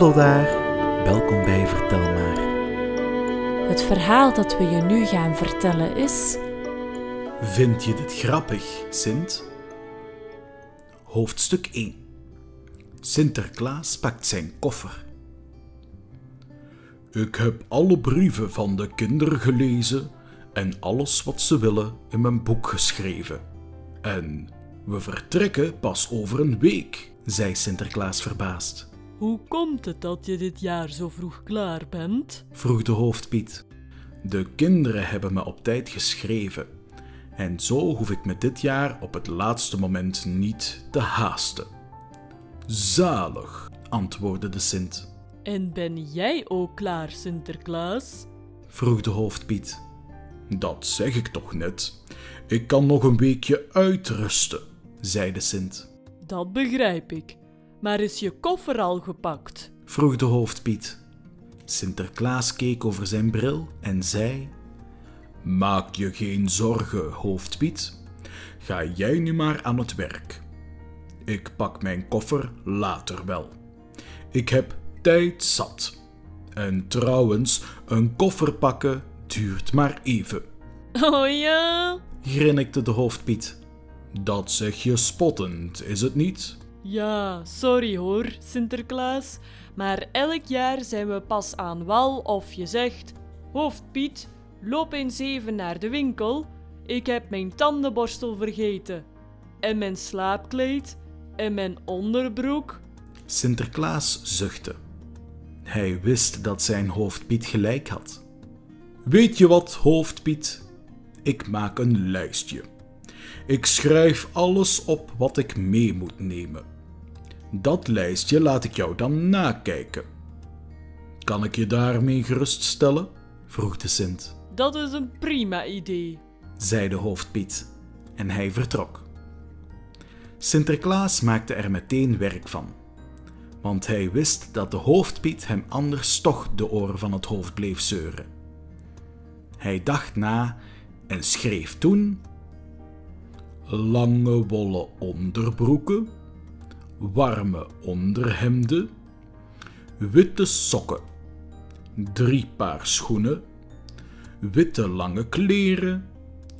Hallo daar, welkom bij Vertel maar. Het verhaal dat we je nu gaan vertellen is. Vind je dit grappig, Sint? Hoofdstuk 1 Sinterklaas pakt zijn koffer. Ik heb alle brieven van de kinderen gelezen en alles wat ze willen in mijn boek geschreven. En we vertrekken pas over een week, zei Sinterklaas verbaasd. Hoe komt het dat je dit jaar zo vroeg klaar bent? vroeg de hoofdpiet. De kinderen hebben me op tijd geschreven. En zo hoef ik me dit jaar op het laatste moment niet te haasten. Zalig, antwoordde de Sint. En ben jij ook klaar, Sinterklaas? vroeg de hoofdpiet. Dat zeg ik toch net. Ik kan nog een weekje uitrusten, zei de Sint. Dat begrijp ik. Maar is je koffer al gepakt? vroeg de hoofdpiet. Sinterklaas keek over zijn bril en zei: Maak je geen zorgen, hoofdpiet. Ga jij nu maar aan het werk. Ik pak mijn koffer later wel. Ik heb tijd zat. En trouwens, een koffer pakken duurt maar even, Oh ja? grinnikte de hoofdpiet. Dat zeg je spottend, is het niet? Ja, sorry hoor, Sinterklaas. Maar elk jaar zijn we pas aan wal of je zegt: Hoofdpiet, loop eens even naar de winkel. Ik heb mijn tandenborstel vergeten. En mijn slaapkleed. En mijn onderbroek. Sinterklaas zuchtte. Hij wist dat zijn hoofdpiet gelijk had. Weet je wat, hoofdpiet? Ik maak een lijstje. Ik schrijf alles op wat ik mee moet nemen. Dat lijstje laat ik jou dan nakijken. Kan ik je daarmee geruststellen? vroeg de Sint, Dat is een prima idee. zei de hoofdpiet, en hij vertrok. Sinterklaas maakte er meteen werk van, want hij wist dat de hoofdpiet hem anders toch de oren van het hoofd bleef zeuren. Hij dacht na en schreef toen: Lange wollen onderbroeken, warme onderhemden, witte sokken, drie paar schoenen, witte lange kleren,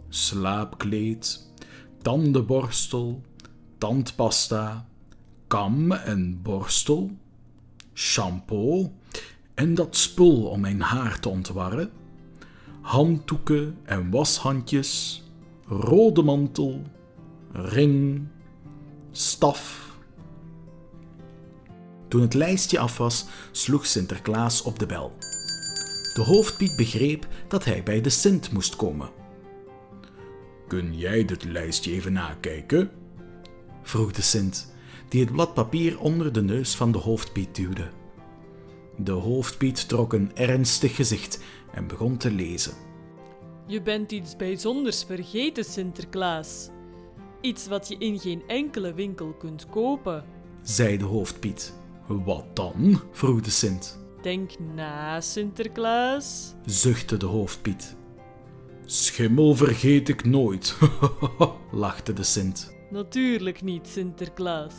slaapkleed, tandenborstel, tandpasta, kam en borstel, shampoo en dat spul om mijn haar te ontwarren, handdoeken en washandjes, rode mantel, ring, staf. Toen het lijstje af was, sloeg Sinterklaas op de bel. De hoofdpiet begreep dat hij bij de Sint moest komen. Kun jij dit lijstje even nakijken? vroeg de Sint, die het blad papier onder de neus van de hoofdpiet duwde. De hoofdpiet trok een ernstig gezicht en begon te lezen. Je bent iets bijzonders vergeten, Sinterklaas. Iets wat je in geen enkele winkel kunt kopen. zei de hoofdpiet. Wat dan? vroeg de Sint. Denk na, Sinterklaas. zuchtte de hoofdpiet. Schimmel vergeet ik nooit, lachte de Sint. Natuurlijk niet, Sinterklaas.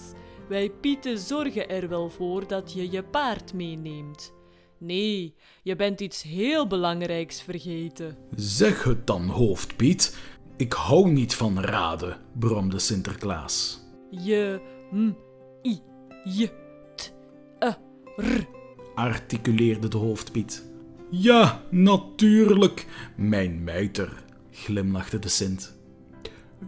Wij Pieten zorgen er wel voor dat je je paard meeneemt. Nee, je bent iets heel belangrijks vergeten. Zeg het dan, hoofdpiet. Ik hou niet van raden, bromde Sinterklaas. Je, m, i, je, t, e, r. articuleerde de hoofdpiet. Ja, natuurlijk, mijn mijter, glimlachte de Sint.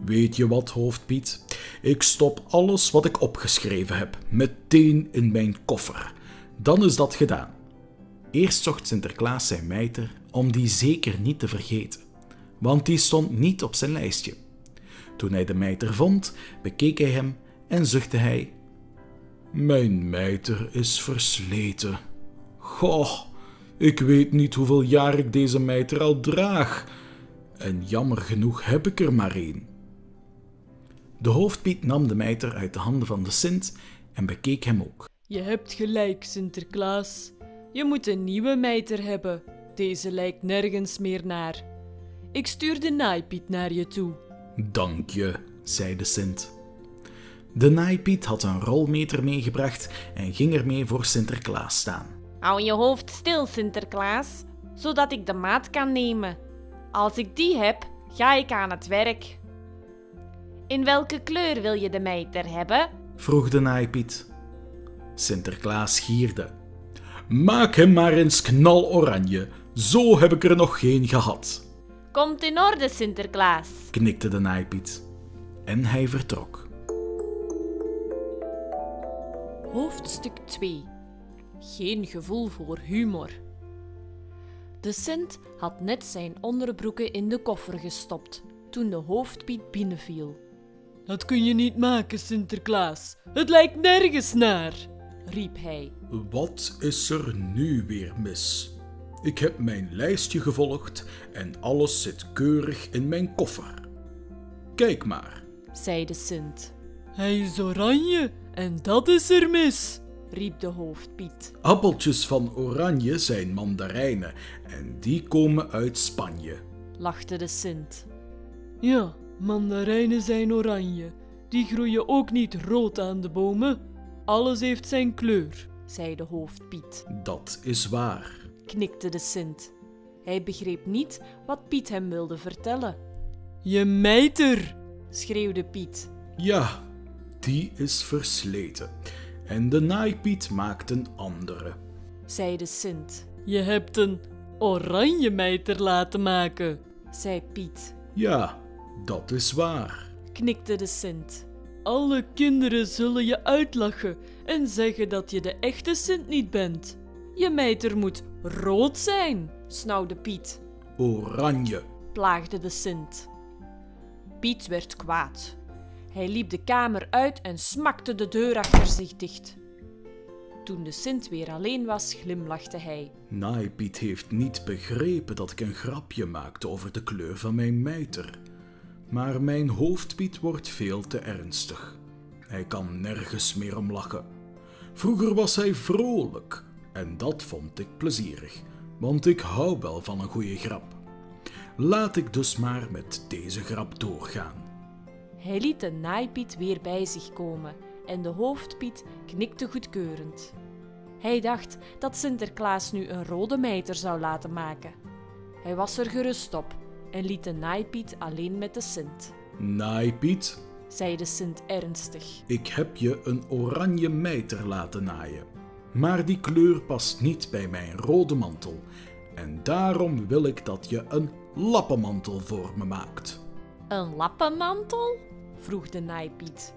Weet je wat, hoofdpiet? Ik stop alles wat ik opgeschreven heb meteen in mijn koffer. Dan is dat gedaan. Eerst zocht Sinterklaas zijn mijter om die zeker niet te vergeten, want die stond niet op zijn lijstje. Toen hij de mijter vond, bekeek hij hem en zuchtte hij: Mijn mijter is versleten. Goh, ik weet niet hoeveel jaar ik deze mijter al draag. En jammer genoeg heb ik er maar één. De hoofdpiet nam de mijter uit de handen van de Sint en bekeek hem ook. Je hebt gelijk, Sinterklaas. Je moet een nieuwe mijter hebben. Deze lijkt nergens meer naar. Ik stuur de naaipiet naar je toe. Dank je, zei de Sint. De naaipiet had een rolmeter meegebracht en ging ermee voor Sinterklaas staan. Hou je hoofd stil, Sinterklaas, zodat ik de maat kan nemen. Als ik die heb, ga ik aan het werk. In welke kleur wil je de mijter hebben? vroeg de naaipiet. Sinterklaas gierde. Maak hem maar eens knaloranje, zo heb ik er nog geen gehad, Komt in orde, Sinterklaas. knikte de naaipiet. En hij vertrok. Hoofdstuk 2 Geen gevoel voor humor. De Sint had net zijn onderbroeken in de koffer gestopt toen de hoofdpiet binnenviel. Dat kun je niet maken, Sinterklaas. Het lijkt nergens naar, riep hij. Wat is er nu weer mis? Ik heb mijn lijstje gevolgd en alles zit keurig in mijn koffer. Kijk maar. zei de Sint. Hij is oranje en dat is er mis. riep de hoofdpiet. Appeltjes van oranje zijn mandarijnen en die komen uit Spanje. lachte de Sint. Ja, mandarijnen zijn oranje. Die groeien ook niet rood aan de bomen. Alles heeft zijn kleur. zei de hoofdpiet. Dat is waar. Knikte de Sint. Hij begreep niet wat Piet hem wilde vertellen. Je mijter! Schreeuwde Piet. Ja, die is versleten. En de naaipiet maakt een andere. zei de Sint. Je hebt een oranje mijter laten maken. zei Piet. Ja, dat is waar. Knikte de Sint. Alle kinderen zullen je uitlachen en zeggen dat je de echte Sint niet bent. Je mijter moet rood zijn. snauwde Piet. Oranje. plaagde de Sint. Piet werd kwaad. Hij liep de kamer uit en smakte de deur achter zich dicht. Toen de Sint weer alleen was, glimlachte hij. Naaipiet heeft niet begrepen dat ik een grapje maakte over de kleur van mijn mijter. Maar mijn hoofdpiet wordt veel te ernstig. Hij kan nergens meer om lachen. Vroeger was hij vrolijk en dat vond ik plezierig, want ik hou wel van een goede grap. Laat ik dus maar met deze grap doorgaan. Hij liet de naaipiet weer bij zich komen en de hoofdpiet knikte goedkeurend. Hij dacht dat Sinterklaas nu een rode mijter zou laten maken. Hij was er gerust op en liet de naaipiet alleen met de Sint. Naaipiet, Zei de Sint ernstig. ik heb je een oranje mijter laten naaien. Maar die kleur past niet bij mijn rode mantel. En daarom wil ik dat je een lappenmantel voor me maakt. Een lappenmantel? Vroeg de naaipiet.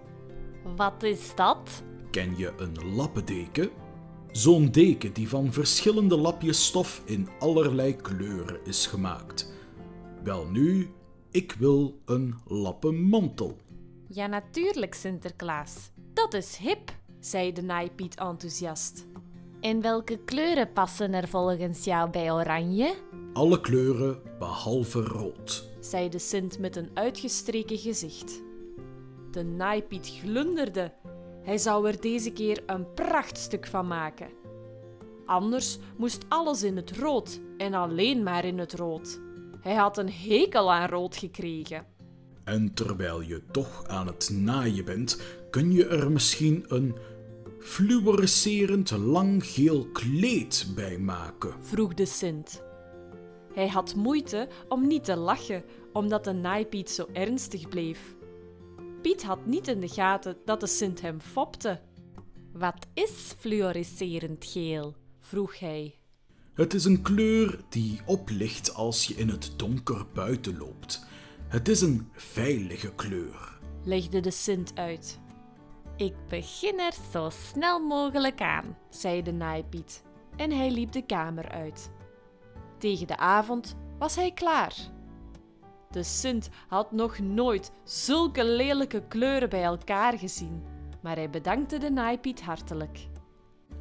Wat is dat? Ken je een lappendeken? Zo'n deken die van verschillende lapjes stof in allerlei kleuren is gemaakt. Welnu, ik wil een lappenmantel. Ja, natuurlijk, Sinterklaas. Dat is hip. Zei de naaipiet enthousiast. En welke kleuren passen er volgens jou bij oranje? Alle kleuren behalve rood. Zei de Sint met een uitgestreken gezicht. De naaipiet glunderde. Hij zou er deze keer een prachtstuk van maken. Anders moest alles in het rood en alleen maar in het rood. Hij had een hekel aan rood gekregen. En terwijl je toch aan het naaien bent, kun je er misschien een fluorescerend lang geel kleed bij maken. vroeg de Sint. Hij had moeite om niet te lachen, omdat de naaipiet zo ernstig bleef. Piet had niet in de gaten dat de Sint hem fopte. Wat is fluorescerend geel? Vroeg hij. Het is een kleur die oplicht als je in het donker buiten loopt. Het is een veilige kleur. legde de Sint uit, Ik begin er zo snel mogelijk aan. zei de naaipiet, en hij liep de kamer uit. Tegen de avond was hij klaar. De Sint had nog nooit zulke lelijke kleuren bij elkaar gezien, maar hij bedankte de naaipiet hartelijk.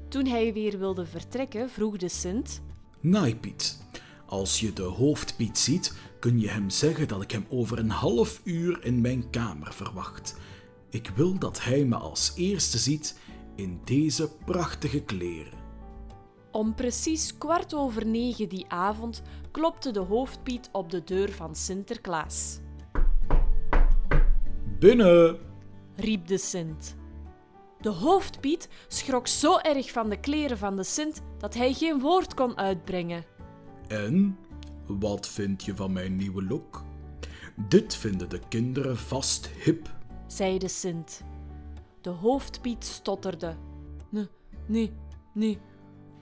Toen hij weer wilde vertrekken, vroeg de Sint: Naaipiet, als je de hoofdpiet ziet, kun je hem zeggen dat ik hem over een half uur in mijn kamer verwacht. Ik wil dat hij me als eerste ziet in deze prachtige kleren. Om precies kwart over negen die avond klopte de hoofdpiet op de deur van Sinterklaas. Binnen! riep de Sint. De hoofdpiet schrok zo erg van de kleren van de Sint dat hij geen woord kon uitbrengen. En? Wat vind je van mijn nieuwe look? Dit vinden de kinderen vast hip. Zei de Sint. De hoofdpiet stotterde. Nee, nee, nee.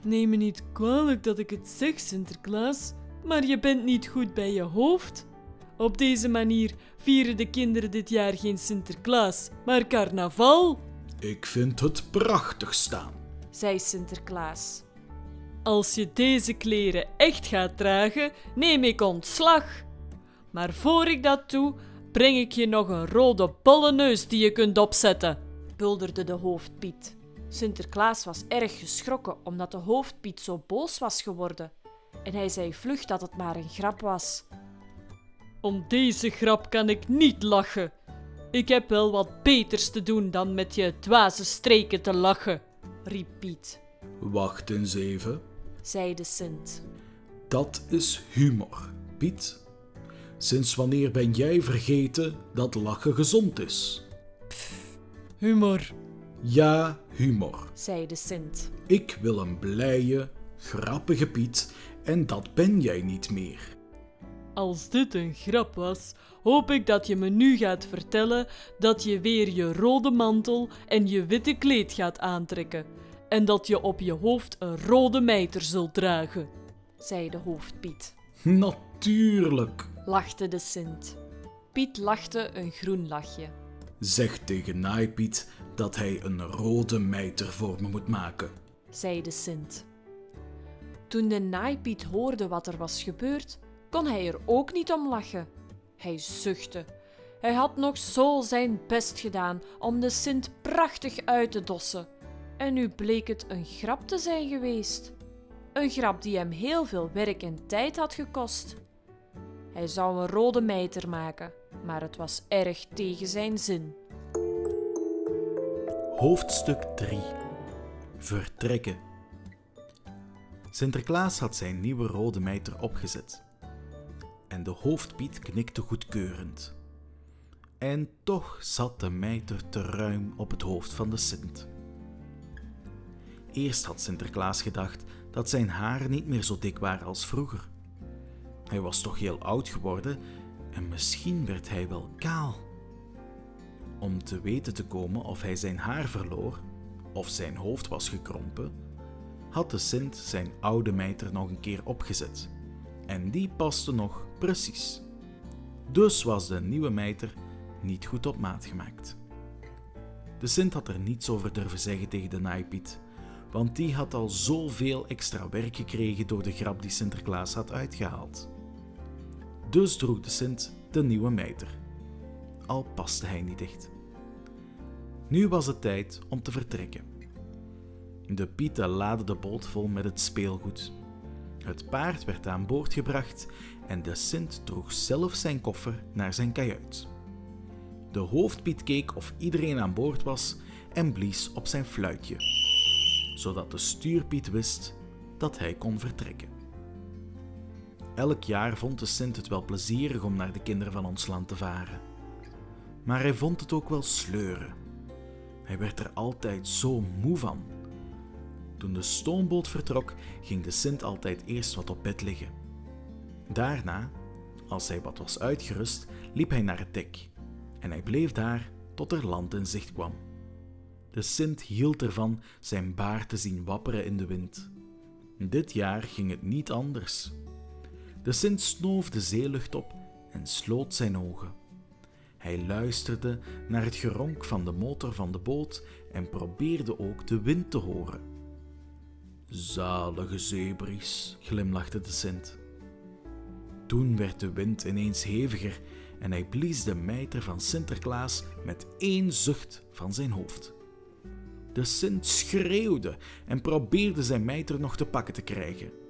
Neem me niet kwalijk dat ik het zeg, Sinterklaas, maar je bent niet goed bij je hoofd. Op deze manier vieren de kinderen dit jaar geen Sinterklaas, maar carnaval. Ik vind het prachtig staan. zei Sinterklaas. Als je deze kleren echt gaat dragen, neem ik ontslag. Maar voor ik dat doe, breng ik je nog een rode bolle neus die je kunt opzetten. bulderde de hoofdpiet. Sinterklaas was erg geschrokken omdat de hoofdpiet zo boos was geworden. En hij zei vlug dat het maar een grap was. Om deze grap kan ik niet lachen. Ik heb wel wat beters te doen dan met je dwaze streken te lachen, riep Piet. Wacht eens even. zei de Sint. Dat is humor, Piet. Sinds wanneer ben jij vergeten dat lachen gezond is? Humor. Ja, humor. zei de Sint. Ik wil een blije, grappige Piet en dat ben jij niet meer. Als dit een grap was, hoop ik dat je me nu gaat vertellen dat je weer je rode mantel en je witte kleed gaat aantrekken. En dat je op je hoofd een rode mijter zult dragen. zei de hoofdpiet. Natuurlijk. Lachte de Sint. Piet lachte een groen lachje. Zeg tegen Naaipiet dat hij een rode mijter voor me moet maken. zei de Sint. Toen de naaipiet hoorde wat er was gebeurd, kon hij er ook niet om lachen. Hij zuchtte. Hij had nog zo zijn best gedaan om de Sint prachtig uit te dossen. En nu bleek het een grap te zijn geweest. Een grap die hem heel veel werk en tijd had gekost. Hij zou een rode mijter maken, maar het was erg tegen zijn zin. Hoofdstuk 3 Vertrekken Sinterklaas had zijn nieuwe rode mijter opgezet. En de hoofdpiet knikte goedkeurend. En toch zat de mijter te ruim op het hoofd van de Sint. Eerst had Sinterklaas gedacht dat zijn haren niet meer zo dik waren als vroeger. Hij was toch heel oud geworden en misschien werd hij wel kaal. Om te weten te komen of hij zijn haar verloor of zijn hoofd was gekrompen, had de Sint zijn oude mijter nog een keer opgezet. En die paste nog precies. Dus was de nieuwe mijter niet goed op maat gemaakt. De Sint had er niets over durven zeggen tegen de naaipiet, want die had al zoveel extra werk gekregen door de grap die Sinterklaas had uitgehaald. Dus droeg de Sint de nieuwe mijter, al paste hij niet echt. Nu was het tijd om te vertrekken. De pieten laadden de boot vol met het speelgoed. Het paard werd aan boord gebracht en de Sint droeg zelf zijn koffer naar zijn kajuit. De hoofdpiet keek of iedereen aan boord was en blies op zijn fluitje, zodat de stuurpiet wist dat hij kon vertrekken. Elk jaar vond de Sint het wel plezierig om naar de kinderen van ons land te varen. Maar hij vond het ook wel sleuren. Hij werd er altijd zo moe van. Toen de stoomboot vertrok, ging de Sint altijd eerst wat op bed liggen. Daarna, als hij wat was uitgerust, liep hij naar het dek en hij bleef daar tot er land in zicht kwam. De Sint hield ervan zijn baard te zien wapperen in de wind. Dit jaar ging het niet anders. De Sint snoof de zeelucht op en sloot zijn ogen. Hij luisterde naar het geronk van de motor van de boot en probeerde ook de wind te horen. Zalige zeebries, glimlachte de Sint. Toen werd de wind ineens heviger en hij blies de mijter van Sinterklaas met één zucht van zijn hoofd. De Sint schreeuwde en probeerde zijn mijter nog te pakken te krijgen.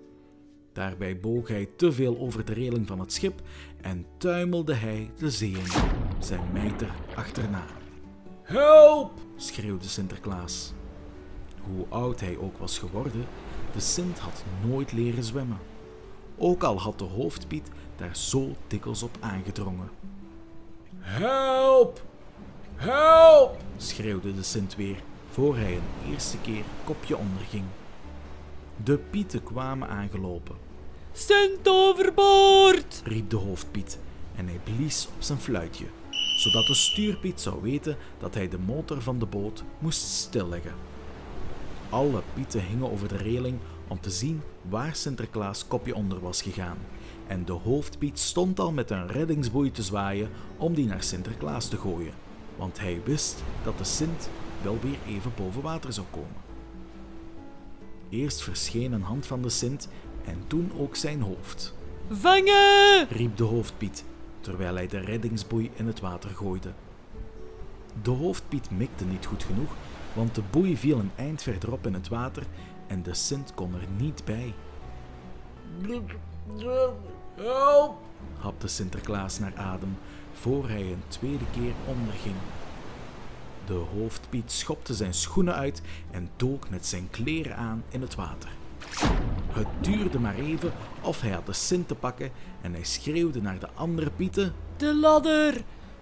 Daarbij boog hij te veel over de reling van het schip en tuimelde hij de zee in, zijn mijter achterna. Help! schreeuwde Sinterklaas. Hoe oud hij ook was geworden, de Sint had nooit leren zwemmen. Ook al had de hoofdpiet daar zo dikwijls op aangedrongen. Help! Help! schreeuwde de Sint weer, voor hij een eerste keer kopje onderging. De pieten kwamen aangelopen, Sint overboord! riep de hoofdpiet en hij blies op zijn fluitje, zodat de stuurpiet zou weten dat hij de motor van de boot moest stilleggen. Alle pieten hingen over de reling om te zien waar Sinterklaas kopje onder was gegaan. En de hoofdpiet stond al met een reddingsboei te zwaaien om die naar Sinterklaas te gooien, want hij wist dat de Sint wel weer even boven water zou komen. Eerst verscheen een hand van de Sint en toen ook zijn hoofd, Vangen! riep de hoofdpiet, terwijl hij de reddingsboei in het water gooide. De hoofdpiet mikte niet goed genoeg, want de boei viel een eind verderop in het water en de Sint kon er niet bij. Help! hapte Sinterklaas naar adem, voor hij een tweede keer onderging. De hoofdpiet schopte zijn schoenen uit en dook met zijn kleren aan in het water. Het duurde maar even of hij had de Sint te pakken en hij schreeuwde naar de andere pieten. De ladder!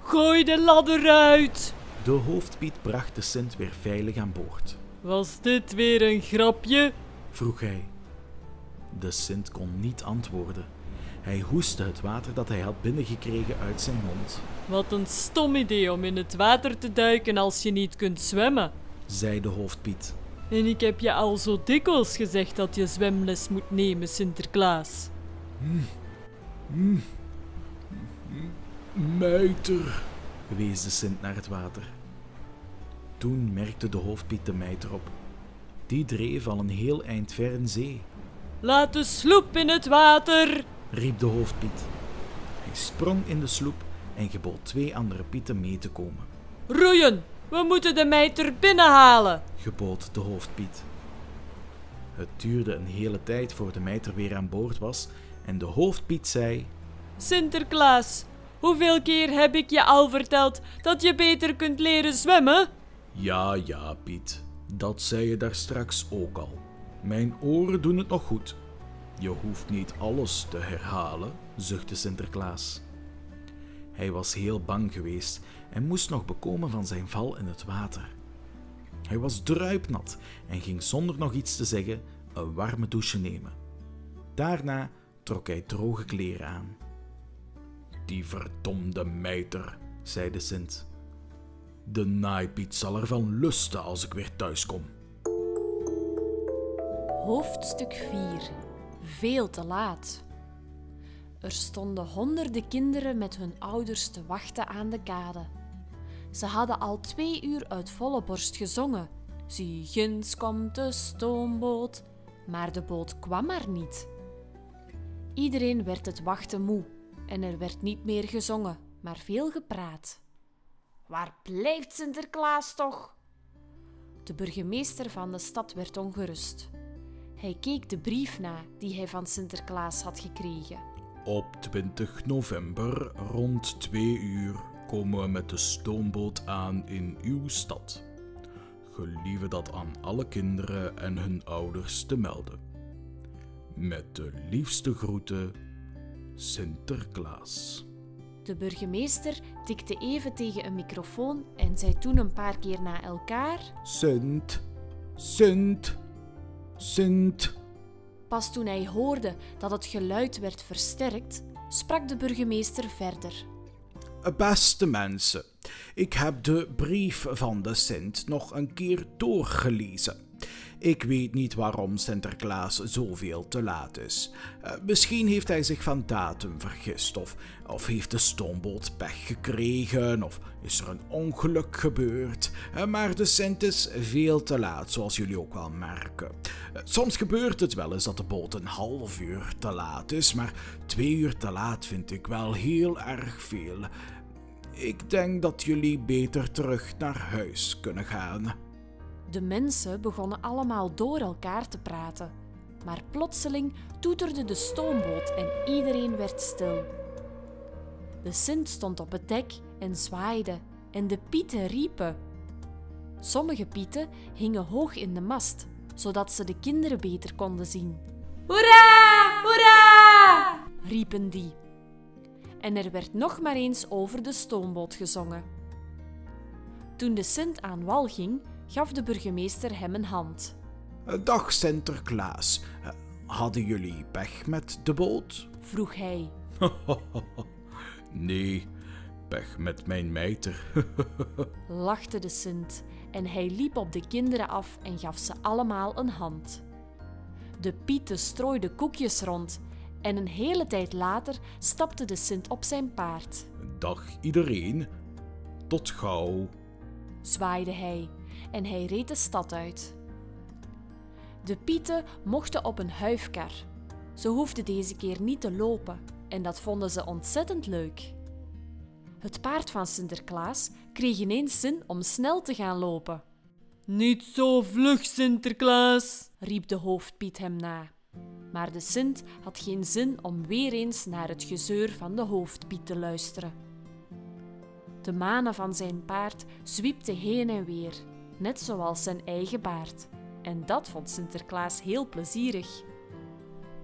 Gooi de ladder uit! De hoofdpiet bracht de Sint weer veilig aan boord. Was dit weer een grapje? vroeg hij. De Sint kon niet antwoorden. Hij hoestte het water dat hij had binnengekregen uit zijn mond, Wat een stom idee om in het water te duiken als je niet kunt zwemmen. zei de hoofdpiet. En ik heb je al zo dikwijls gezegd dat je zwemles moet nemen, Sinterklaas. Mijter, wees de Sint naar het water. Toen merkte de hoofdpiet de mijter op. Die dreef al een heel eind ver in zee, Laat de sloep in het water! riep de hoofdpiet. Hij sprong in de sloep en gebood twee andere pieten mee te komen. Roeien! We moeten de mijter binnenhalen! gebood de hoofdpiet. Het duurde een hele tijd voor de mijter weer aan boord was en de hoofdpiet zei: Sinterklaas, hoeveel keer heb ik je al verteld dat je beter kunt leren zwemmen? Ja, ja, Piet, dat zei je daar straks ook al. Mijn oren doen het nog goed. Je hoeft niet alles te herhalen, zuchtte Sinterklaas. Hij was heel bang geweest en moest nog bekomen van zijn val in het water. Hij was druipnat en ging zonder nog iets te zeggen een warme douche nemen. Daarna trok hij droge kleren aan. Die verdomde mijter, zei de Sint. De naaipiet zal ervan lusten als ik weer thuis kom. Hoofdstuk 4 Veel te laat. Er stonden honderden kinderen met hun ouders te wachten aan de kade. Ze hadden al twee uur uit volle borst gezongen. Zie, ginds komt de stoomboot. Maar de boot kwam maar niet. Iedereen werd het wachten moe en er werd niet meer gezongen, maar veel gepraat. Waar blijft Sinterklaas toch? De burgemeester van de stad werd ongerust. Hij keek de brief na die hij van Sinterklaas had gekregen. Op 20 november rond 2 uur komen we met de stoomboot aan in uw stad. Gelieve dat aan alle kinderen en hun ouders te melden. Met de liefste groeten, Sinterklaas. De burgemeester tikte even tegen een microfoon en zei toen een paar keer na elkaar. Sint, Sint, Sint. Pas toen hij hoorde dat het geluid werd versterkt, sprak de burgemeester verder. Beste mensen, ik heb de brief van de Sint nog een keer doorgelezen. Ik weet niet waarom Sinterklaas zoveel te laat is. Eh, misschien heeft hij zich van datum vergist, of, of heeft de stoomboot pech gekregen, of is er een ongeluk gebeurd. Eh, maar de Sint is veel te laat, zoals jullie ook wel merken. Eh, soms gebeurt het wel eens dat de boot een half uur te laat is, maar twee uur te laat vind ik wel heel erg veel. Ik denk dat jullie beter terug naar huis kunnen gaan. De mensen begonnen allemaal door elkaar te praten. Maar plotseling toeterde de stoomboot en iedereen werd stil. De Sint stond op het dek en zwaaide en de pieten riepen. Sommige pieten hingen hoog in de mast, zodat ze de kinderen beter konden zien. Hoera! Hoera! riepen die. En er werd nog maar eens over de stoomboot gezongen. Toen de Sint aan wal ging, gaf de burgemeester hem een hand. Dag Sinterklaas. Eh, Hadden jullie pech met de boot? Vroeg hij. nee, pech met mijn mijter. lachte de Sint en hij liep op de kinderen af en gaf ze allemaal een hand. De pieten strooide koekjes rond en een hele tijd later stapte de Sint op zijn paard. Dag iedereen. Tot gauw. Zwaaide hij en hij reed de stad uit. De pieten mochten op een huifkar. Ze hoefden deze keer niet te lopen en dat vonden ze ontzettend leuk. Het paard van Sinterklaas kreeg ineens zin om snel te gaan lopen. Niet zo vlug, Sinterklaas, riep de hoofdpiet hem na. Maar de Sint had geen zin om weer eens naar het gezeur van de hoofdpiet te luisteren. De manen van zijn paard zwiepte heen en weer, net zoals zijn eigen baard. En dat vond Sinterklaas heel plezierig.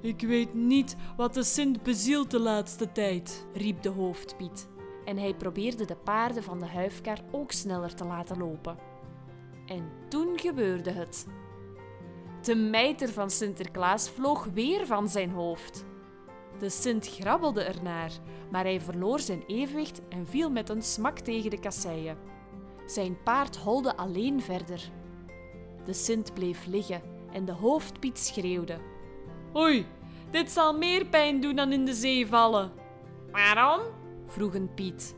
Ik weet niet wat de Sint bezielt de laatste tijd, riep de hoofdpiet. En hij probeerde de paarden van de huifkar ook sneller te laten lopen. En toen gebeurde het. De mijter van Sinterklaas vloog weer van zijn hoofd. De Sint grabbelde ernaar, maar hij verloor zijn evenwicht en viel met een smak tegen de kasseien. Zijn paard holde alleen verder. De Sint bleef liggen en de hoofdpiet schreeuwde. Oei, dit zal meer pijn doen dan in de zee vallen. Waarom? vroeg een Piet.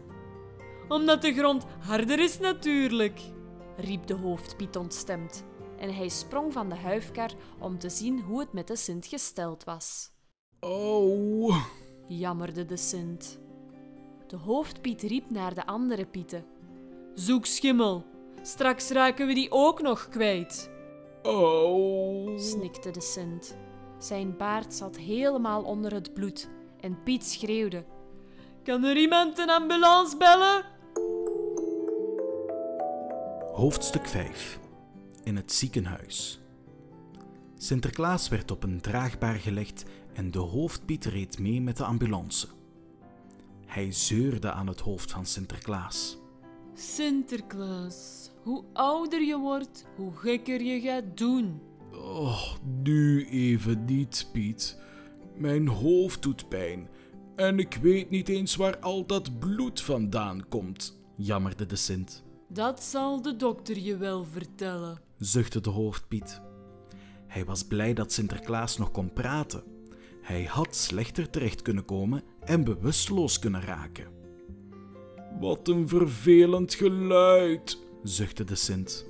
Omdat de grond harder is natuurlijk, riep de hoofdpiet ontstemd. En hij sprong van de huifkar om te zien hoe het met de Sint gesteld was. Oh, jammerde de Sint. De hoofdpiet riep naar de andere pieten. Zoek schimmel, straks raken we die ook nog kwijt. Oh, snikte de Sint. Zijn baard zat helemaal onder het bloed en Piet schreeuwde. Kan er iemand een ambulance bellen? Hoofdstuk 5 In het ziekenhuis. Sinterklaas werd op een draagbaar gelegd en de hoofdpiet reed mee met de ambulance. Hij zeurde aan het hoofd van Sinterklaas. Sinterklaas, hoe ouder je wordt, hoe gekker je gaat doen. Oh, nu even niet, Piet. Mijn hoofd doet pijn en ik weet niet eens waar al dat bloed vandaan komt, jammerde de Sint. Dat zal de dokter je wel vertellen, zuchtte de hoofdpiet. Hij was blij dat Sinterklaas nog kon praten. Hij had slechter terecht kunnen komen en bewusteloos kunnen raken. Wat een vervelend geluid, zuchtte de Sint.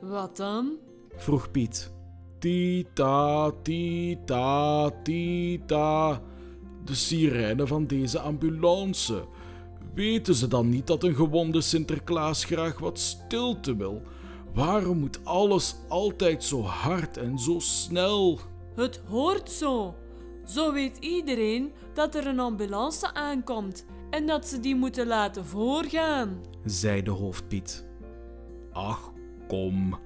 Wat dan? vroeg Piet. Tita, tita, tita. De sirene van deze ambulance. Weten ze dan niet dat een gewonde Sinterklaas graag wat stilte wil? Waarom moet alles altijd zo hard en zo snel? Het hoort zo. Zo weet iedereen dat er een ambulance aankomt en dat ze die moeten laten voorgaan, zei de hoofdpiet. Ach, kom,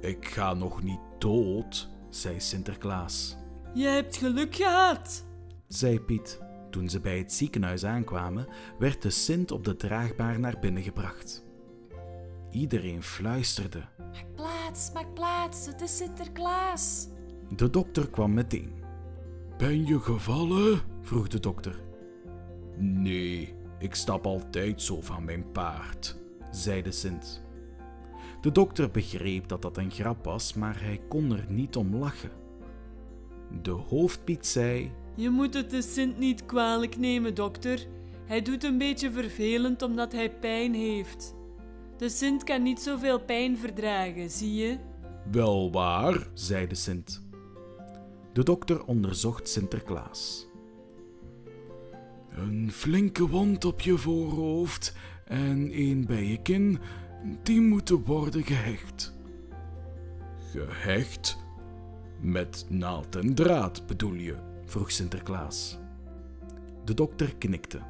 ik ga nog niet dood, zei Sinterklaas. Je hebt geluk gehad, zei Piet. Toen ze bij het ziekenhuis aankwamen, werd de Sint op de draagbaar naar binnen gebracht. Iedereen fluisterde. Maak plaats, maak plaats, het is Sinterklaas. De dokter kwam meteen. Ben je gevallen? vroeg de dokter. Nee, ik stap altijd zo van mijn paard, zei de Sint. De dokter begreep dat dat een grap was, maar hij kon er niet om lachen. De hoofdpiet zei: Je moet het de Sint niet kwalijk nemen, dokter. Hij doet een beetje vervelend omdat hij pijn heeft. De Sint kan niet zoveel pijn verdragen, zie je? Wel waar, zei de Sint. De dokter onderzocht Sinterklaas. Een flinke wond op je voorhoofd en één bij je kin, die moeten worden gehecht. Gehecht? Met naald en draad bedoel je? vroeg Sinterklaas. De dokter knikte.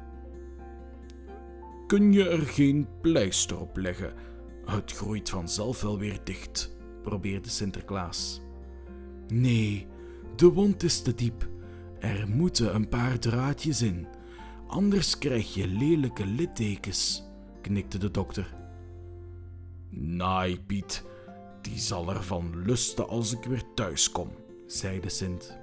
Kun je er geen pleister op leggen? Het groeit vanzelf wel weer dicht, probeerde Sinterklaas. Nee, de wond is te diep. Er moeten een paar draadjes in. Anders krijg je lelijke littekens, knikte de dokter. Naai, Piet, die zal ervan lusten als ik weer thuis kom, zei de Sint.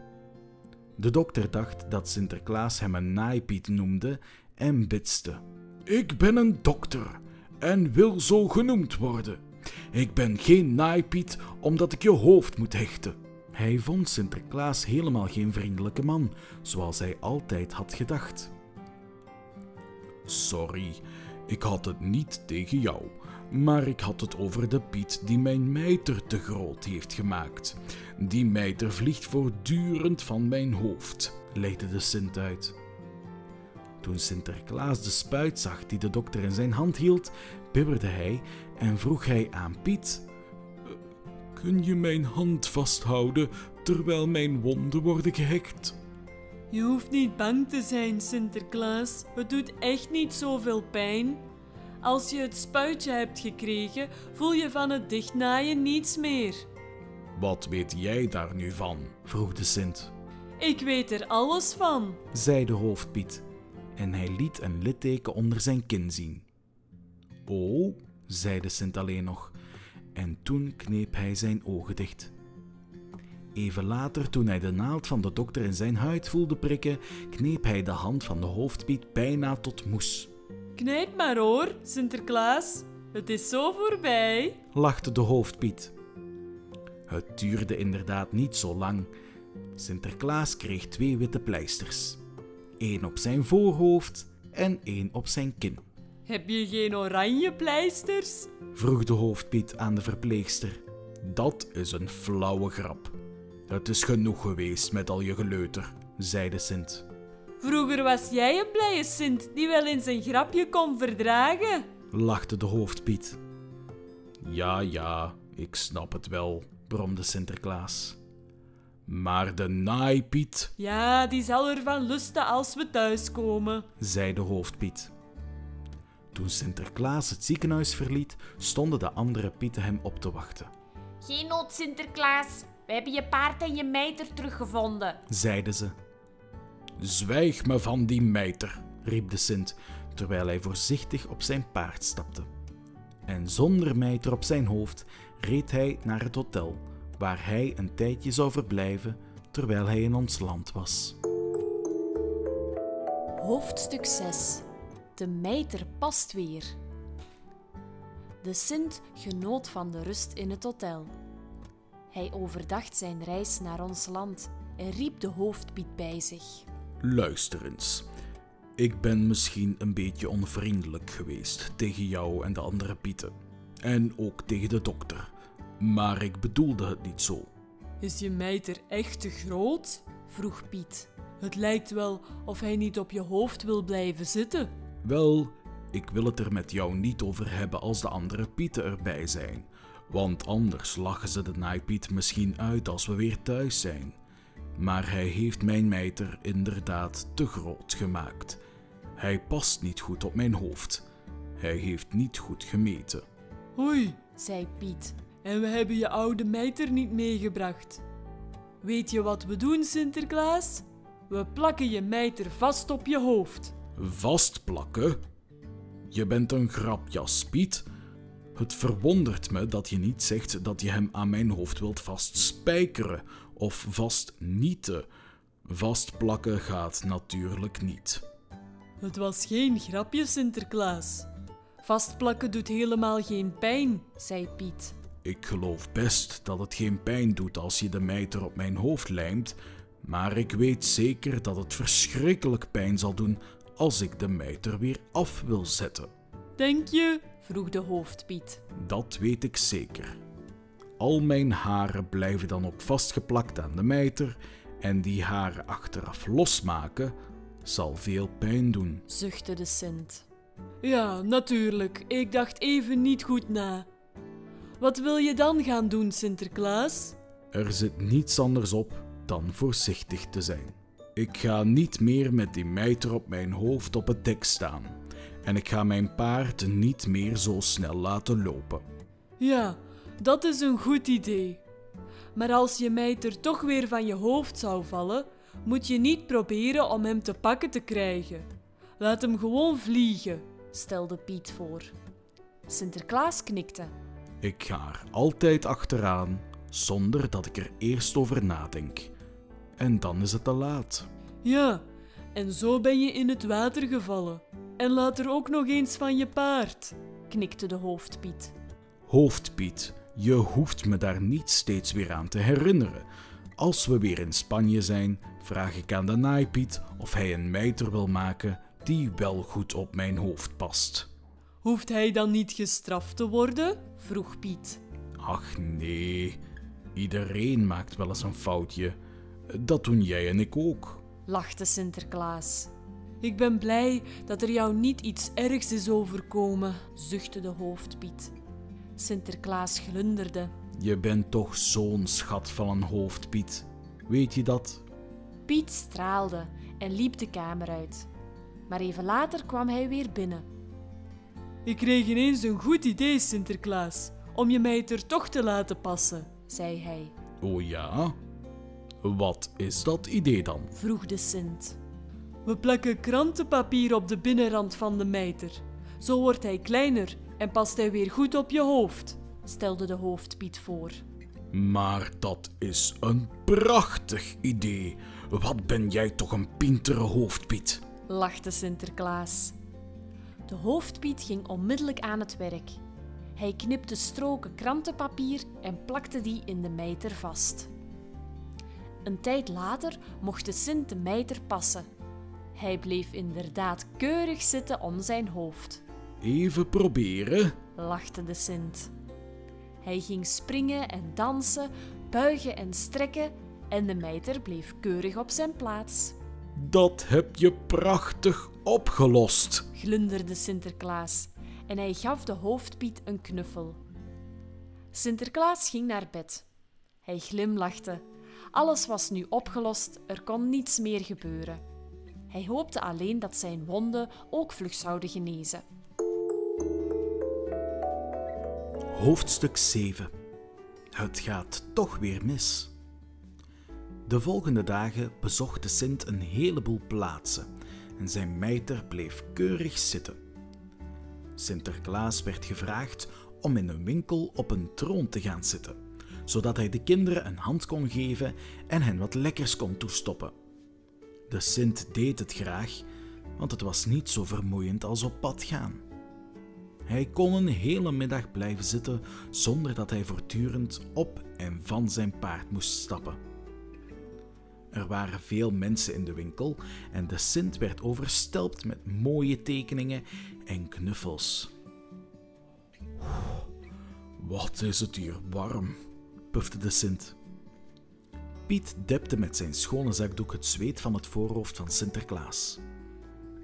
De dokter dacht dat Sinterklaas hem een naaipiet noemde en bitste. Ik ben een dokter en wil zo genoemd worden. Ik ben geen naaipiet omdat ik je hoofd moet hechten. Hij vond Sinterklaas helemaal geen vriendelijke man, zoals hij altijd had gedacht. Sorry, ik had het niet tegen jou, maar ik had het over de Piet die mijn mijter te groot heeft gemaakt. Die mijter vliegt voortdurend van mijn hoofd, legde de Sint uit. Toen Sinterklaas de spuit zag die de dokter in zijn hand hield, bibberde hij en vroeg hij aan Piet: Kun je mijn hand vasthouden terwijl mijn wonden worden gehekt? Je hoeft niet bang te zijn, Sinterklaas. Het doet echt niet zoveel pijn. Als je het spuitje hebt gekregen, voel je van het dichtnaaien niets meer. Wat weet jij daar nu van? vroeg de Sint. Ik weet er alles van. zei de hoofdpiet en hij liet een litteken onder zijn kin zien. Oh, zei de Sint alleen nog, en toen kneep hij zijn ogen dicht. Even later, toen hij de naald van de dokter in zijn huid voelde prikken, kneep hij de hand van de hoofdpiet bijna tot moes. Knijp maar hoor, Sinterklaas. Het is zo voorbij. lachte de hoofdpiet. Het duurde inderdaad niet zo lang. Sinterklaas kreeg twee witte pleisters. één op zijn voorhoofd en één op zijn kin. Heb je geen oranje pleisters? vroeg de hoofdpiet aan de verpleegster. Dat is een flauwe grap. Het is genoeg geweest met al je geleuter, zei de Sint. Vroeger was jij een blije Sint die wel eens een grapje kon verdragen. lachte de hoofdpiet. Ja, ja, ik snap het wel, bromde Sinterklaas. Maar de naaipiet, Ja, die zal ervan lusten als we thuiskomen. zei de hoofdpiet. Toen Sinterklaas het ziekenhuis verliet, stonden de andere pieten hem op te wachten. Geen nood, Sinterklaas. We hebben je paard en je mijter teruggevonden. zeiden ze. Zwijg me van die mijter, riep de Sint, terwijl hij voorzichtig op zijn paard stapte. En zonder mijter op zijn hoofd reed hij naar het hotel, waar hij een tijdje zou verblijven terwijl hij in ons land was. Hoofdstuk 6 De mijter past weer. De Sint genoot van de rust in het hotel. Hij overdacht zijn reis naar ons land en riep de hoofdpiet bij zich. Luister eens. Ik ben misschien een beetje onvriendelijk geweest tegen jou en de andere pieten. En ook tegen de dokter. Maar ik bedoelde het niet zo. Is je mijter echt te groot? Vroeg Piet. Het lijkt wel of hij niet op je hoofd wil blijven zitten. Wel, ik wil het er met jou niet over hebben als de andere pieten erbij zijn. Want anders lachen ze de naaipiet misschien uit als we weer thuis zijn. Maar hij heeft mijn mijter inderdaad te groot gemaakt. Hij past niet goed op mijn hoofd. Hij heeft niet goed gemeten. Oei, zei Piet. en we hebben je oude mijter niet meegebracht. Weet je wat we doen, Sinterklaas? We plakken je mijter vast op je hoofd. Vastplakken? Je bent een grapjas, Piet. Het verwondert me dat je niet zegt dat je hem aan mijn hoofd wilt vastspijkeren of vastnieten. Vastplakken gaat natuurlijk niet. Het was geen grapje, Sinterklaas. Vastplakken doet helemaal geen pijn. zei Piet. Ik geloof best dat het geen pijn doet als je de mijter op mijn hoofd lijmt, maar ik weet zeker dat het verschrikkelijk pijn zal doen als ik de mijter weer af wil zetten. Denk je? Vroeg de hoofdpiet. Dat weet ik zeker. Al mijn haren blijven dan ook vastgeplakt aan de mijter en die haren achteraf losmaken zal veel pijn doen. Zuchtte de Sint. Ja, natuurlijk. Ik dacht even niet goed na. Wat wil je dan gaan doen, Sinterklaas? Er zit niets anders op dan voorzichtig te zijn. Ik ga niet meer met die mijter op mijn hoofd op het dek staan. En ik ga mijn paard niet meer zo snel laten lopen. Ja, dat is een goed idee. Maar als je mijter toch weer van je hoofd zou vallen, moet je niet proberen om hem te pakken te krijgen. Laat hem gewoon vliegen. stelde Piet voor. Sinterklaas knikte. Ik ga er altijd achteraan, zonder dat ik er eerst over nadenk. En dan is het te laat. Ja, en zo ben je in het water gevallen. En later ook nog eens van je paard. knikte de hoofdpiet. Hoofdpiet, je hoeft me daar niet steeds weer aan te herinneren. Als we weer in Spanje zijn, vraag ik aan de naaipiet of hij een mijter wil maken die wel goed op mijn hoofd past. Hoeft hij dan niet gestraft te worden? vroeg Piet. Ach nee, iedereen maakt wel eens een foutje. Dat doen jij en ik ook. lachte Sinterklaas. Ik ben blij dat er jou niet iets ergs is overkomen. zuchtte de hoofdpiet. Sinterklaas glunderde. Je bent toch zo'n schat van een hoofd, Piet. Weet je dat? Piet straalde en liep de kamer uit. Maar even later kwam hij weer binnen. Ik kreeg ineens een goed idee, Sinterklaas, om je mijter toch te laten passen. zei hij. Oh ja? Wat is dat idee dan? Vroeg de Sint. We plakken krantenpapier op de binnenrand van de mijter. Zo wordt hij kleiner en past hij weer goed op je hoofd. stelde de hoofdpiet voor. Maar dat is een prachtig idee. Wat ben jij toch een pintere hoofdpiet? lachte Sinterklaas. De hoofdpiet ging onmiddellijk aan het werk. Hij knipte stroken krantenpapier en plakte die in de mijter vast. Een tijd later mocht de Sint de mijter passen. Hij bleef inderdaad keurig zitten om zijn hoofd, Even proberen. lachte de Sint. Hij ging springen en dansen, buigen en strekken en de mijter bleef keurig op zijn plaats. Dat heb je prachtig opgelost. glunderde Sinterklaas en hij gaf de hoofdpiet een knuffel. Sinterklaas ging naar bed. Hij glimlachte. Alles was nu opgelost, er kon niets meer gebeuren. Hij hoopte alleen dat zijn wonden ook vlug zouden genezen. Hoofdstuk 7. Het gaat toch weer mis. De volgende dagen bezocht de Sint een heleboel plaatsen en zijn mijter bleef keurig zitten. Sinterklaas werd gevraagd om in een winkel op een troon te gaan zitten, zodat hij de kinderen een hand kon geven en hen wat lekkers kon toestoppen. De Sint deed het graag, want het was niet zo vermoeiend als op pad gaan. Hij kon een hele middag blijven zitten zonder dat hij voortdurend op en van zijn paard moest stappen. Er waren veel mensen in de winkel en de Sint werd overstelpt met mooie tekeningen en knuffels. Wat is het hier warm, pufte de Sint. Piet depte met zijn schone zakdoek het zweet van het voorhoofd van Sinterklaas.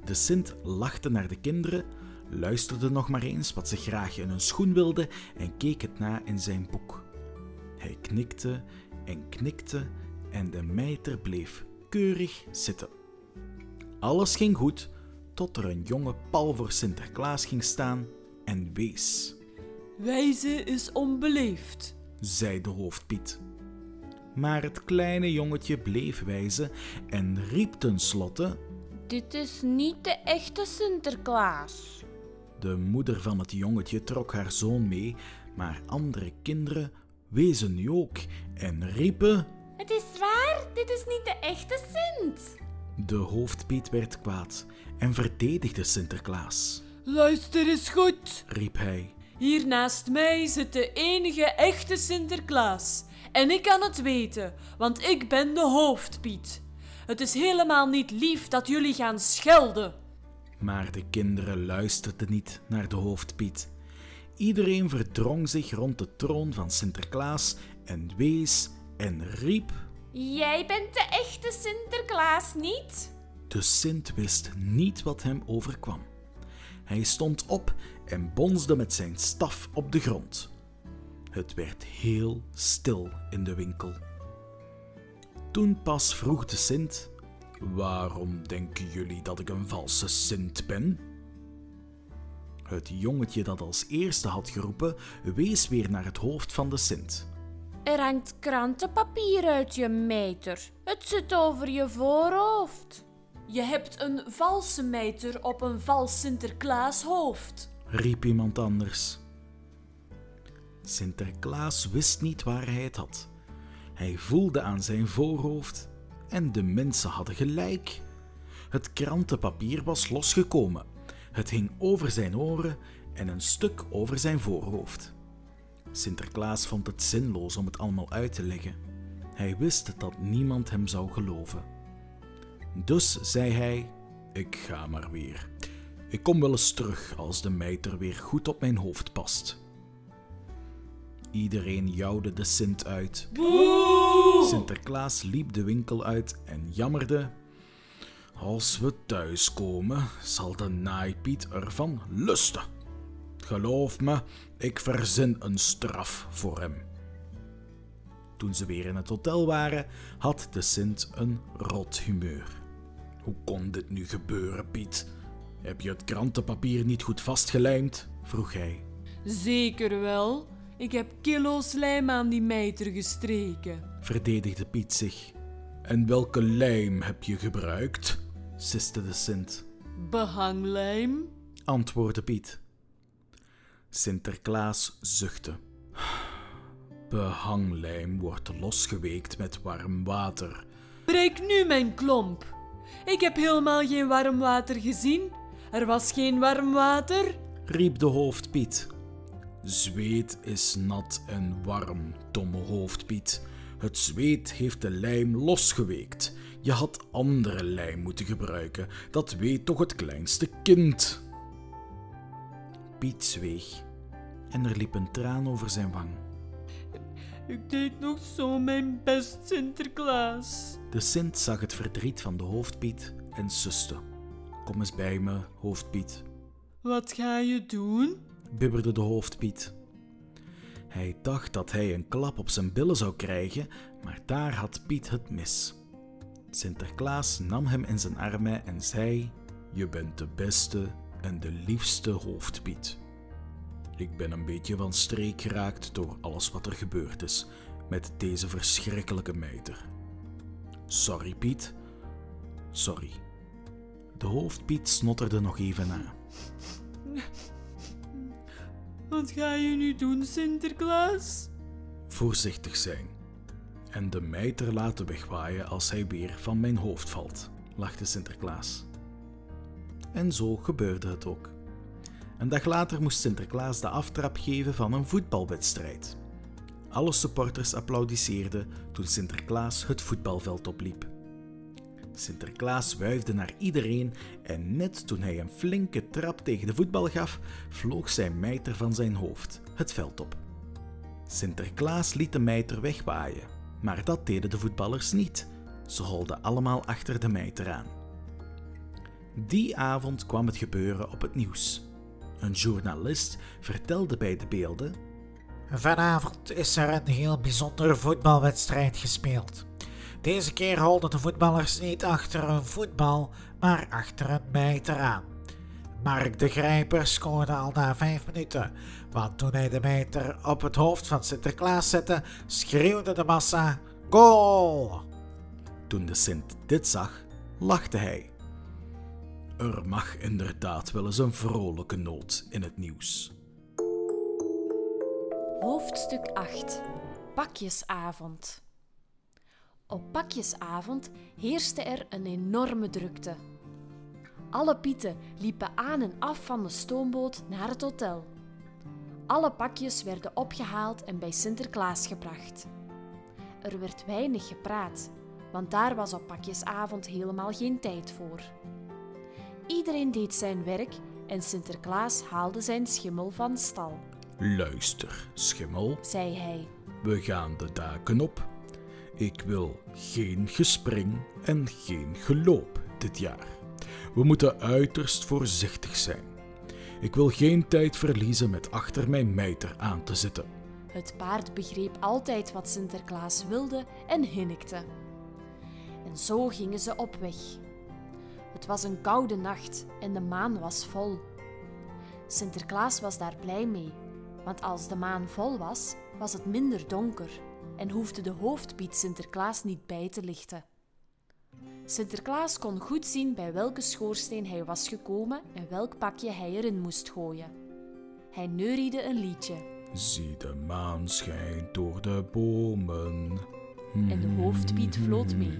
De Sint lachte naar de kinderen, luisterde nog maar eens wat ze graag in hun schoen wilden en keek het na in zijn boek. Hij knikte en knikte en de mijter bleef keurig zitten. Alles ging goed tot er een jonge pal voor Sinterklaas ging staan en wees, Wijze is onbeleefd. zei de hoofdpiet. Maar het kleine jongetje bleef wijzen en riep tenslotte Dit is niet de echte Sinterklaas. De moeder van het jongetje trok haar zoon mee, maar andere kinderen wezen nu ook en riepen. Het is waar, dit is niet de echte Sint. De hoofdpiet werd kwaad en verdedigde Sinterklaas. Luister eens goed. Riep hij. Hier naast mij zit de enige echte Sinterklaas. En ik kan het weten, want ik ben de hoofdpiet. Het is helemaal niet lief dat jullie gaan schelden. Maar de kinderen luisterden niet naar de hoofdpiet. Iedereen verdrong zich rond de troon van Sinterklaas en wees en riep. Jij bent de echte Sinterklaas niet? De Sint wist niet wat hem overkwam. Hij stond op en bonsde met zijn staf op de grond. Het werd heel stil in de winkel. Toen pas vroeg de Sint: Waarom denken jullie dat ik een valse Sint ben? Het jongetje dat als eerste had geroepen, wees weer naar het hoofd van de Sint. Er hangt krantenpapier uit je mijter. Het zit over je voorhoofd. Je hebt een valse mijter op een vals Sinterklaashoofd. riep iemand anders. Sinterklaas wist niet waar hij het had. Hij voelde aan zijn voorhoofd en de mensen hadden gelijk. Het krantenpapier was losgekomen. Het hing over zijn oren en een stuk over zijn voorhoofd. Sinterklaas vond het zinloos om het allemaal uit te leggen. Hij wist dat niemand hem zou geloven. Dus zei hij: Ik ga maar weer. Ik kom wel eens terug als de mijter weer goed op mijn hoofd past. Iedereen jouwde de Sint uit. Sinterklaas liep de winkel uit en jammerde. Als we thuiskomen, zal de naaipiet ervan lusten. Geloof me, ik verzin een straf voor hem. Toen ze weer in het hotel waren, had de Sint een rot humeur. Hoe kon dit nu gebeuren, Piet? Heb je het krantenpapier niet goed vastgelijmd? vroeg hij. Zeker wel. Ik heb kilo's lijm aan die mijter gestreken. Verdedigde Piet zich. En welke lijm heb je gebruikt? siste de Sint. Behanglijm? Antwoordde Piet. Sinterklaas zuchtte. Behanglijm wordt losgeweekt met warm water. Breek nu mijn klomp. Ik heb helemaal geen warm water gezien. Er was geen warm water. riep de hoofdpiet. Zweet is nat en warm, domme hoofdpiet. Het zweet heeft de lijm losgeweekt. Je had andere lijm moeten gebruiken. Dat weet toch het kleinste kind. Piet zweeg en er liep een traan over zijn wang. Ik deed nog zo mijn best, Sinterklaas. De Sint zag het verdriet van de hoofdpiet en suste. Kom eens bij me, hoofdpiet, Wat ga je doen? Bibberde de hoofdpiet. Hij dacht dat hij een klap op zijn billen zou krijgen, maar daar had Piet het mis. Sinterklaas nam hem in zijn armen en zei: Je bent de beste en de liefste hoofdpiet. Ik ben een beetje van streek geraakt door alles wat er gebeurd is met deze verschrikkelijke mijter. Sorry, Piet. Sorry. De hoofdpiet snotterde nog even na. Wat ga je nu doen, Sinterklaas? Voorzichtig zijn. En de mijter laten wegwaaien als hij weer van mijn hoofd valt, lachte Sinterklaas. En zo gebeurde het ook. Een dag later moest Sinterklaas de aftrap geven van een voetbalwedstrijd. Alle supporters applaudisseerden toen Sinterklaas het voetbalveld opliep. Sinterklaas wuifde naar iedereen en net toen hij een flinke trap tegen de voetbal gaf, vloog zijn mijter van zijn hoofd het veld op. Sinterklaas liet de mijter wegwaaien, maar dat deden de voetballers niet. Ze holden allemaal achter de mijter aan. Die avond kwam het gebeuren op het nieuws. Een journalist vertelde bij de beelden Vanavond is er een heel bijzondere voetbalwedstrijd gespeeld. Deze keer holden de voetballers niet achter een voetbal, maar achter een mijter aan. Mark de Grijper scoorde al na vijf minuten, want toen hij de mijter op het hoofd van Sinterklaas zette, schreeuwde de massa: Goal! Toen de Sint dit zag, lachte hij. Er mag inderdaad wel eens een vrolijke noot in het nieuws. Hoofdstuk 8 Pakjesavond Op pakjesavond heerste er een enorme drukte. Alle pieten liepen aan en af van de stoomboot naar het hotel. Alle pakjes werden opgehaald en bij Sinterklaas gebracht. Er werd weinig gepraat, want daar was op pakjesavond helemaal geen tijd voor. Iedereen deed zijn werk en Sinterklaas haalde zijn schimmel van stal, Luister, schimmel, zei hij. we gaan de daken op. Ik wil geen gespring en geen geloop dit jaar. We moeten uiterst voorzichtig zijn. Ik wil geen tijd verliezen met achter mijn mijter aan te zitten. Het paard begreep altijd wat Sinterklaas wilde en hinnikte. En zo gingen ze op weg. Het was een koude nacht en de maan was vol. Sinterklaas was daar blij mee, want als de maan vol was, was het minder donker en hoefde de hoofdpiet Sinterklaas niet bij te lichten. Sinterklaas kon goed zien bij welke schoorsteen hij was gekomen en welk pakje hij erin moest gooien. Hij neuriede een liedje. Zie de maan schijnt door de bomen. En de hoofdpiet floot mee.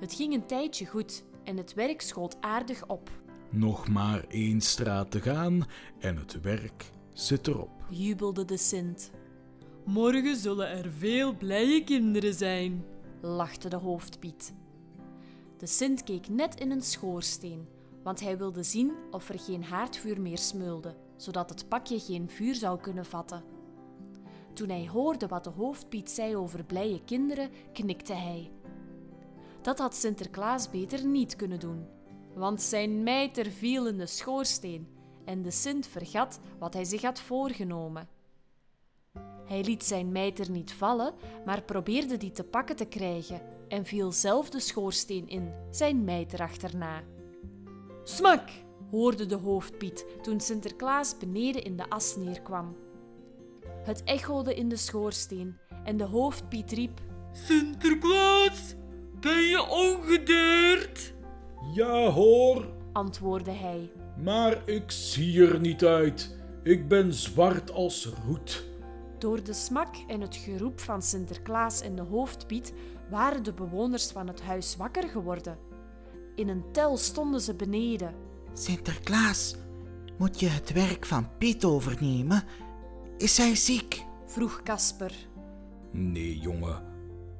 Het ging een tijdje goed en het werk schoot aardig op, Nog maar één straat te gaan en het werk zit erop. jubelde de Sint. Morgen zullen er veel blije kinderen zijn. lachte de hoofdpiet. De Sint keek net in een schoorsteen, want hij wilde zien of er geen haardvuur meer smeulde, zodat het pakje geen vuur zou kunnen vatten. Toen hij hoorde wat de hoofdpiet zei over blije kinderen, knikte hij. Dat had Sinterklaas beter niet kunnen doen, want zijn mijter viel in de schoorsteen en de Sint vergat wat hij zich had voorgenomen. Hij liet zijn mijter niet vallen, maar probeerde die te pakken te krijgen en viel zelf de schoorsteen in, zijn mijter achterna. Smak! hoorde de hoofdpiet toen Sinterklaas beneden in de as neerkwam. Het echode in de schoorsteen en de hoofdpiet riep: Sinterklaas, ben je ongedeerd? Ja hoor, antwoordde hij. maar ik zie er niet uit. Ik ben zwart als roet. Door de smak en het geroep van Sinterklaas en de hoofdpiet waren de bewoners van het huis wakker geworden. In een tel stonden ze beneden. Sinterklaas, moet je het werk van Piet overnemen? Is hij ziek? vroeg Kasper. Nee, jongen,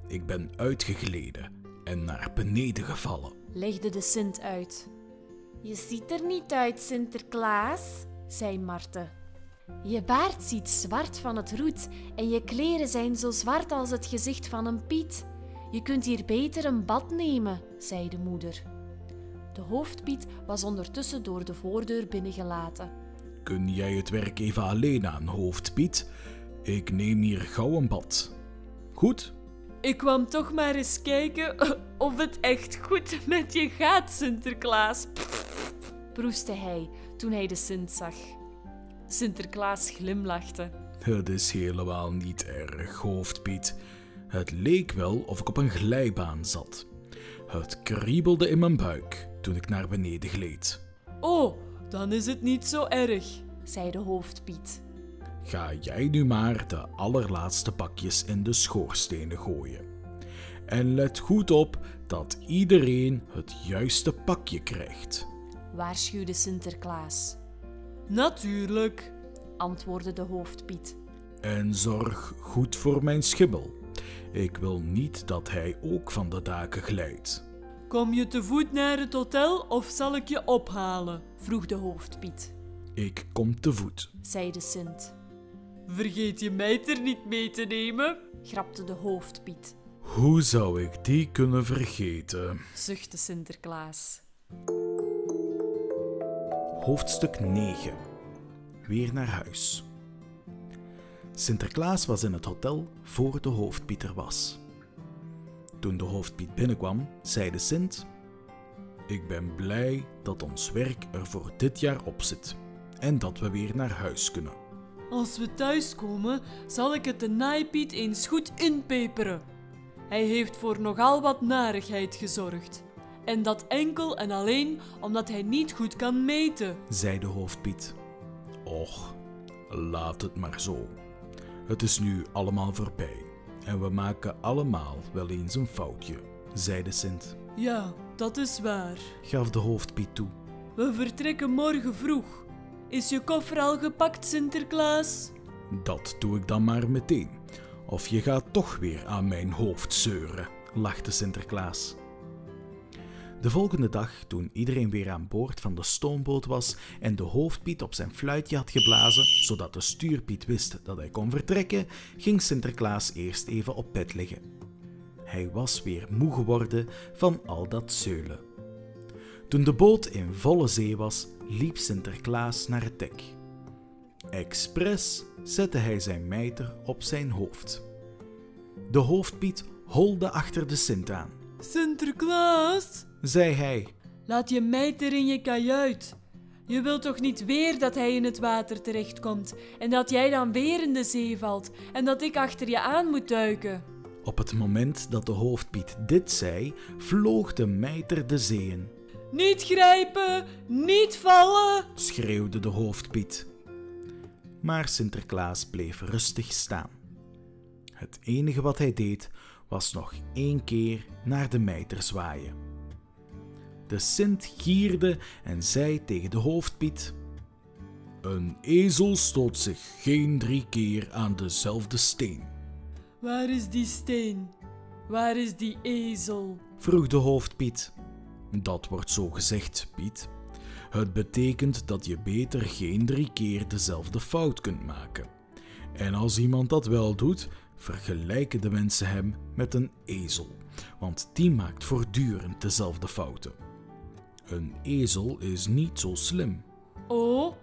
ik ben uitgegleden en naar beneden gevallen. legde de Sint uit. Je ziet er niet uit, Sinterklaas. zei Marte. Je baard ziet zwart van het roet en je kleren zijn zo zwart als het gezicht van een Piet. Je kunt hier beter een bad nemen, zei de moeder. De hoofdpiet was ondertussen door de voordeur binnengelaten. Kun jij het werk even alleen aan, hoofdpiet? Ik neem hier gauw een bad. Goed? Ik kwam toch maar eens kijken of het echt goed met je gaat, Sinterklaas. proestte hij toen hij de Sint zag. Sinterklaas glimlachte. Het is helemaal niet erg, hoofdpiet. Het leek wel of ik op een glijbaan zat. Het kriebelde in mijn buik toen ik naar beneden gleed. Oh, dan is het niet zo erg. zei de hoofdpiet. Ga jij nu maar de allerlaatste pakjes in de schoorstenen gooien. En let goed op dat iedereen het juiste pakje krijgt. waarschuwde Sinterklaas. Natuurlijk. Antwoordde de hoofdpiet. En zorg goed voor mijn schimmel. Ik wil niet dat hij ook van de daken glijdt. Kom je te voet naar het hotel of zal ik je ophalen? vroeg de hoofdpiet. Ik kom te voet. zei de Sint. Vergeet je mijter niet mee te nemen? grapte de hoofdpiet, Hoe zou ik die kunnen vergeten? zuchtte Sinterklaas. Hoofdstuk 9. Weer naar huis. Sinterklaas was in het hotel voor de hoofdpiet er was. Toen de hoofdpiet binnenkwam, zei de Sint: Ik ben blij dat ons werk er voor dit jaar op zit en dat we weer naar huis kunnen. Als we thuiskomen, zal ik het de naaipiet eens goed inpeperen. Hij heeft voor nogal wat narigheid gezorgd. En dat enkel en alleen omdat hij niet goed kan meten. zei de hoofdpiet. Och, laat het maar zo. Het is nu allemaal voorbij en we maken allemaal wel eens een foutje, zei de Sint. Ja, dat is waar. Gaf de hoofdpiet toe. We vertrekken morgen vroeg. Is je koffer al gepakt, Sinterklaas? Dat doe ik dan maar meteen. Of je gaat toch weer aan mijn hoofd zeuren, lachte Sinterklaas. De volgende dag, toen iedereen weer aan boord van de stoomboot was en de hoofdpiet op zijn fluitje had geblazen, zodat de stuurpiet wist dat hij kon vertrekken, ging Sinterklaas eerst even op bed liggen. Hij was weer moe geworden van al dat zeulen. Toen de boot in volle zee was, liep Sinterklaas naar het dek. Expres zette hij zijn mijter op zijn hoofd. De hoofdpiet holde achter de Sint aan. Sinterklaas, Zei hij, laat je mijter in je kajuit. Je wilt toch niet weer dat hij in het water terechtkomt en dat jij dan weer in de zee valt en dat ik achter je aan moet duiken? op het moment dat de hoofdpiet dit zei, vloog de mijter de zee in, Niet grijpen, niet vallen. schreeuwde de hoofdpiet. maar Sinterklaas bleef rustig staan. Het enige wat hij deed was nog één keer naar de mijter zwaaien. De Sint gierde en zei tegen de hoofdpiet: Een ezel stoot zich geen drie keer aan dezelfde steen. Waar is die steen? Waar is die ezel? vroeg de hoofdpiet. Dat wordt zo gezegd, Piet. Het betekent dat je beter geen drie keer dezelfde fout kunt maken. En als iemand dat wel doet, vergelijken de mensen hem met een ezel, want die maakt voortdurend dezelfde fouten. Een ezel is niet zo slim, Oh,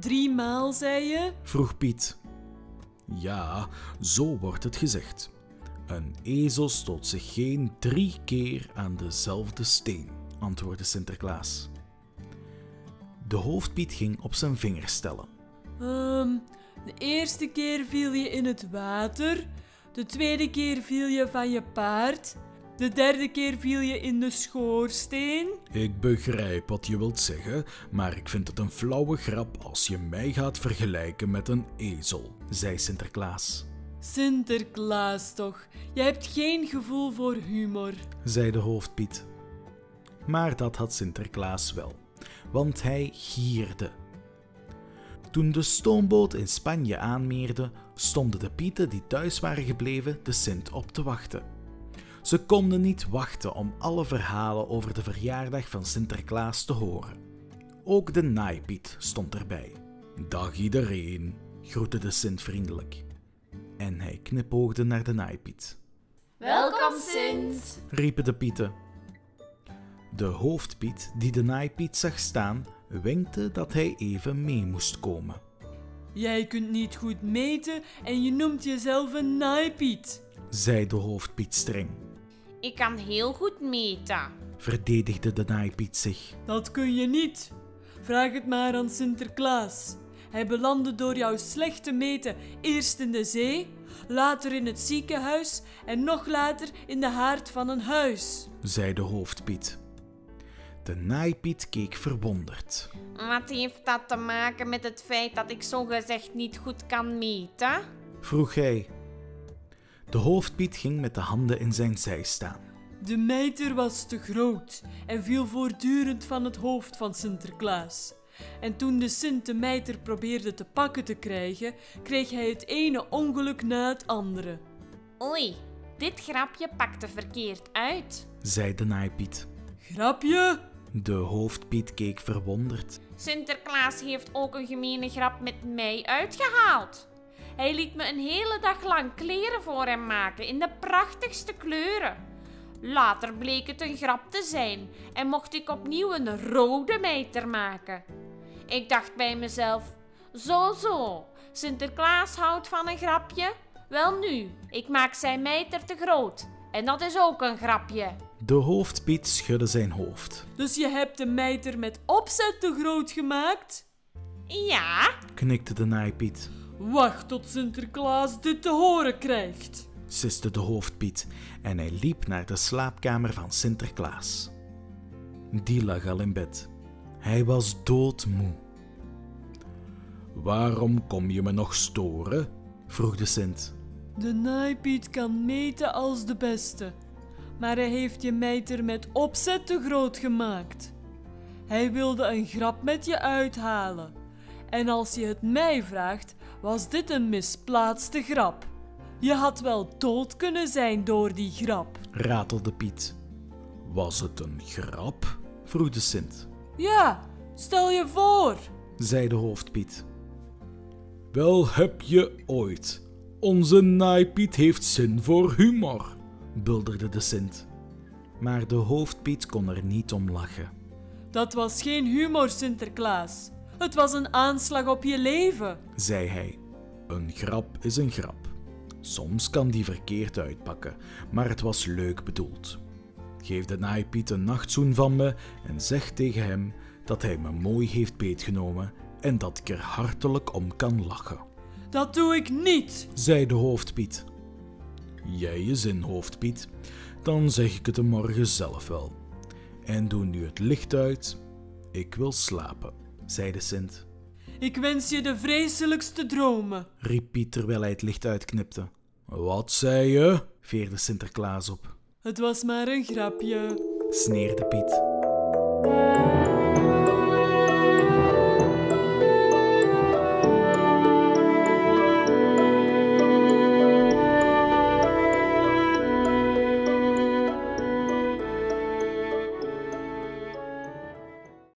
drie maal zei je? vroeg Piet. Ja, zo wordt het gezegd. Een ezel stoot zich geen drie keer aan dezelfde steen, antwoordde Sinterklaas. De hoofdpiet ging op zijn vinger stellen. Ehm, de eerste keer viel je in het water. De tweede keer viel je van je paard. De derde keer viel je in de schoorsteen. Ik begrijp wat je wilt zeggen, maar ik vind het een flauwe grap als je mij gaat vergelijken met een ezel, zei Sinterklaas. Sinterklaas toch, je hebt geen gevoel voor humor. zei de hoofdpiet. Maar dat had Sinterklaas wel, want hij gierde. Toen de stoomboot in Spanje aanmeerde, stonden de pieten die thuis waren gebleven de Sint op te wachten. Ze konden niet wachten om alle verhalen over de verjaardag van Sinterklaas te horen. Ook de naaipiet stond erbij. Dag iedereen, groette de Sint vriendelijk. En hij knipoogde naar de naaipiet. Welkom, Sint. riepen de pieten. De hoofdpiet, die de naaipiet zag staan, wenkte dat hij even mee moest komen. Jij kunt niet goed meten en je noemt jezelf een naaipiet. Zei de hoofdpiet streng. Ik kan heel goed meten. Verdedigde de naaipiet zich. Dat kun je niet. Vraag het maar aan Sinterklaas. Hij belandde door jouw slechte meten eerst in de zee, later in het ziekenhuis en nog later in de haard van een huis. Zei de hoofdpiet. De naaipiet keek verwonderd. Wat heeft dat te maken met het feit dat ik zogezegd niet goed kan meten? Vroeg hij. De hoofdpiet ging met de handen in zijn zij staan. De mijter was te groot en viel voortdurend van het hoofd van Sinterklaas. En toen de Sint de mijter probeerde te pakken te krijgen, kreeg hij het ene ongeluk na het andere. Oei, dit grapje pakte verkeerd uit. Zei de naaipiet. Grapje? De hoofdpiet keek verwonderd. Sinterklaas heeft ook een gemene grap met mij uitgehaald. Hij liet me een hele dag lang kleren voor hem maken in de prachtigste kleuren. Later bleek het een grap te zijn en mocht ik opnieuw een rode mijter maken. Ik dacht bij mezelf: zo zo, Sinterklaas houdt van een grapje. Wel nu, ik maak zijn mijter te groot. En dat is ook een grapje. De hoofdpiet schudde zijn hoofd. Dus je hebt de mijter met opzet te groot gemaakt? Ja, Knikte de naaipiet. Wacht tot Sinterklaas dit te horen krijgt. siste de hoofdpiet en hij liep naar de slaapkamer van Sinterklaas. Die lag al in bed. Hij was doodmoe. Waarom kom je me nog storen? vroeg de Sint. De naaipiet kan meten als de beste, maar hij heeft je mijter met opzet te groot gemaakt. Hij wilde een grap met je uithalen. En als je het mij vraagt, was dit een misplaatste grap. Je had wel dood kunnen zijn door die grap. ratelde Piet. Was het een grap? vroeg de Sint. Ja, stel je voor. zei de hoofdpiet. Wel heb je ooit. Onze naaipiet heeft zin voor humor, bulderde de Sint. Maar de hoofdpiet kon er niet om lachen. Dat was geen humor, Sinterklaas. Het was een aanslag op je leven. zei hij. Een grap is een grap. Soms kan die verkeerd uitpakken, maar het was leuk bedoeld. Geef de naaipiet een nachtzoen van me en zeg tegen hem dat hij me mooi heeft beetgenomen en dat ik er hartelijk om kan lachen, Dat doe ik niet. zei de hoofdpiet. Jij je zin, hoofdpiet. Dan zeg ik het hem morgen zelf wel. En doe nu het licht uit. Ik wil slapen, zei de Sint. Ik wens je de vreselijkste dromen. riep Piet terwijl hij het licht uitknipte. Wat zei je? veerde Sinterklaas op. Het was maar een grapje. Sneerde Piet.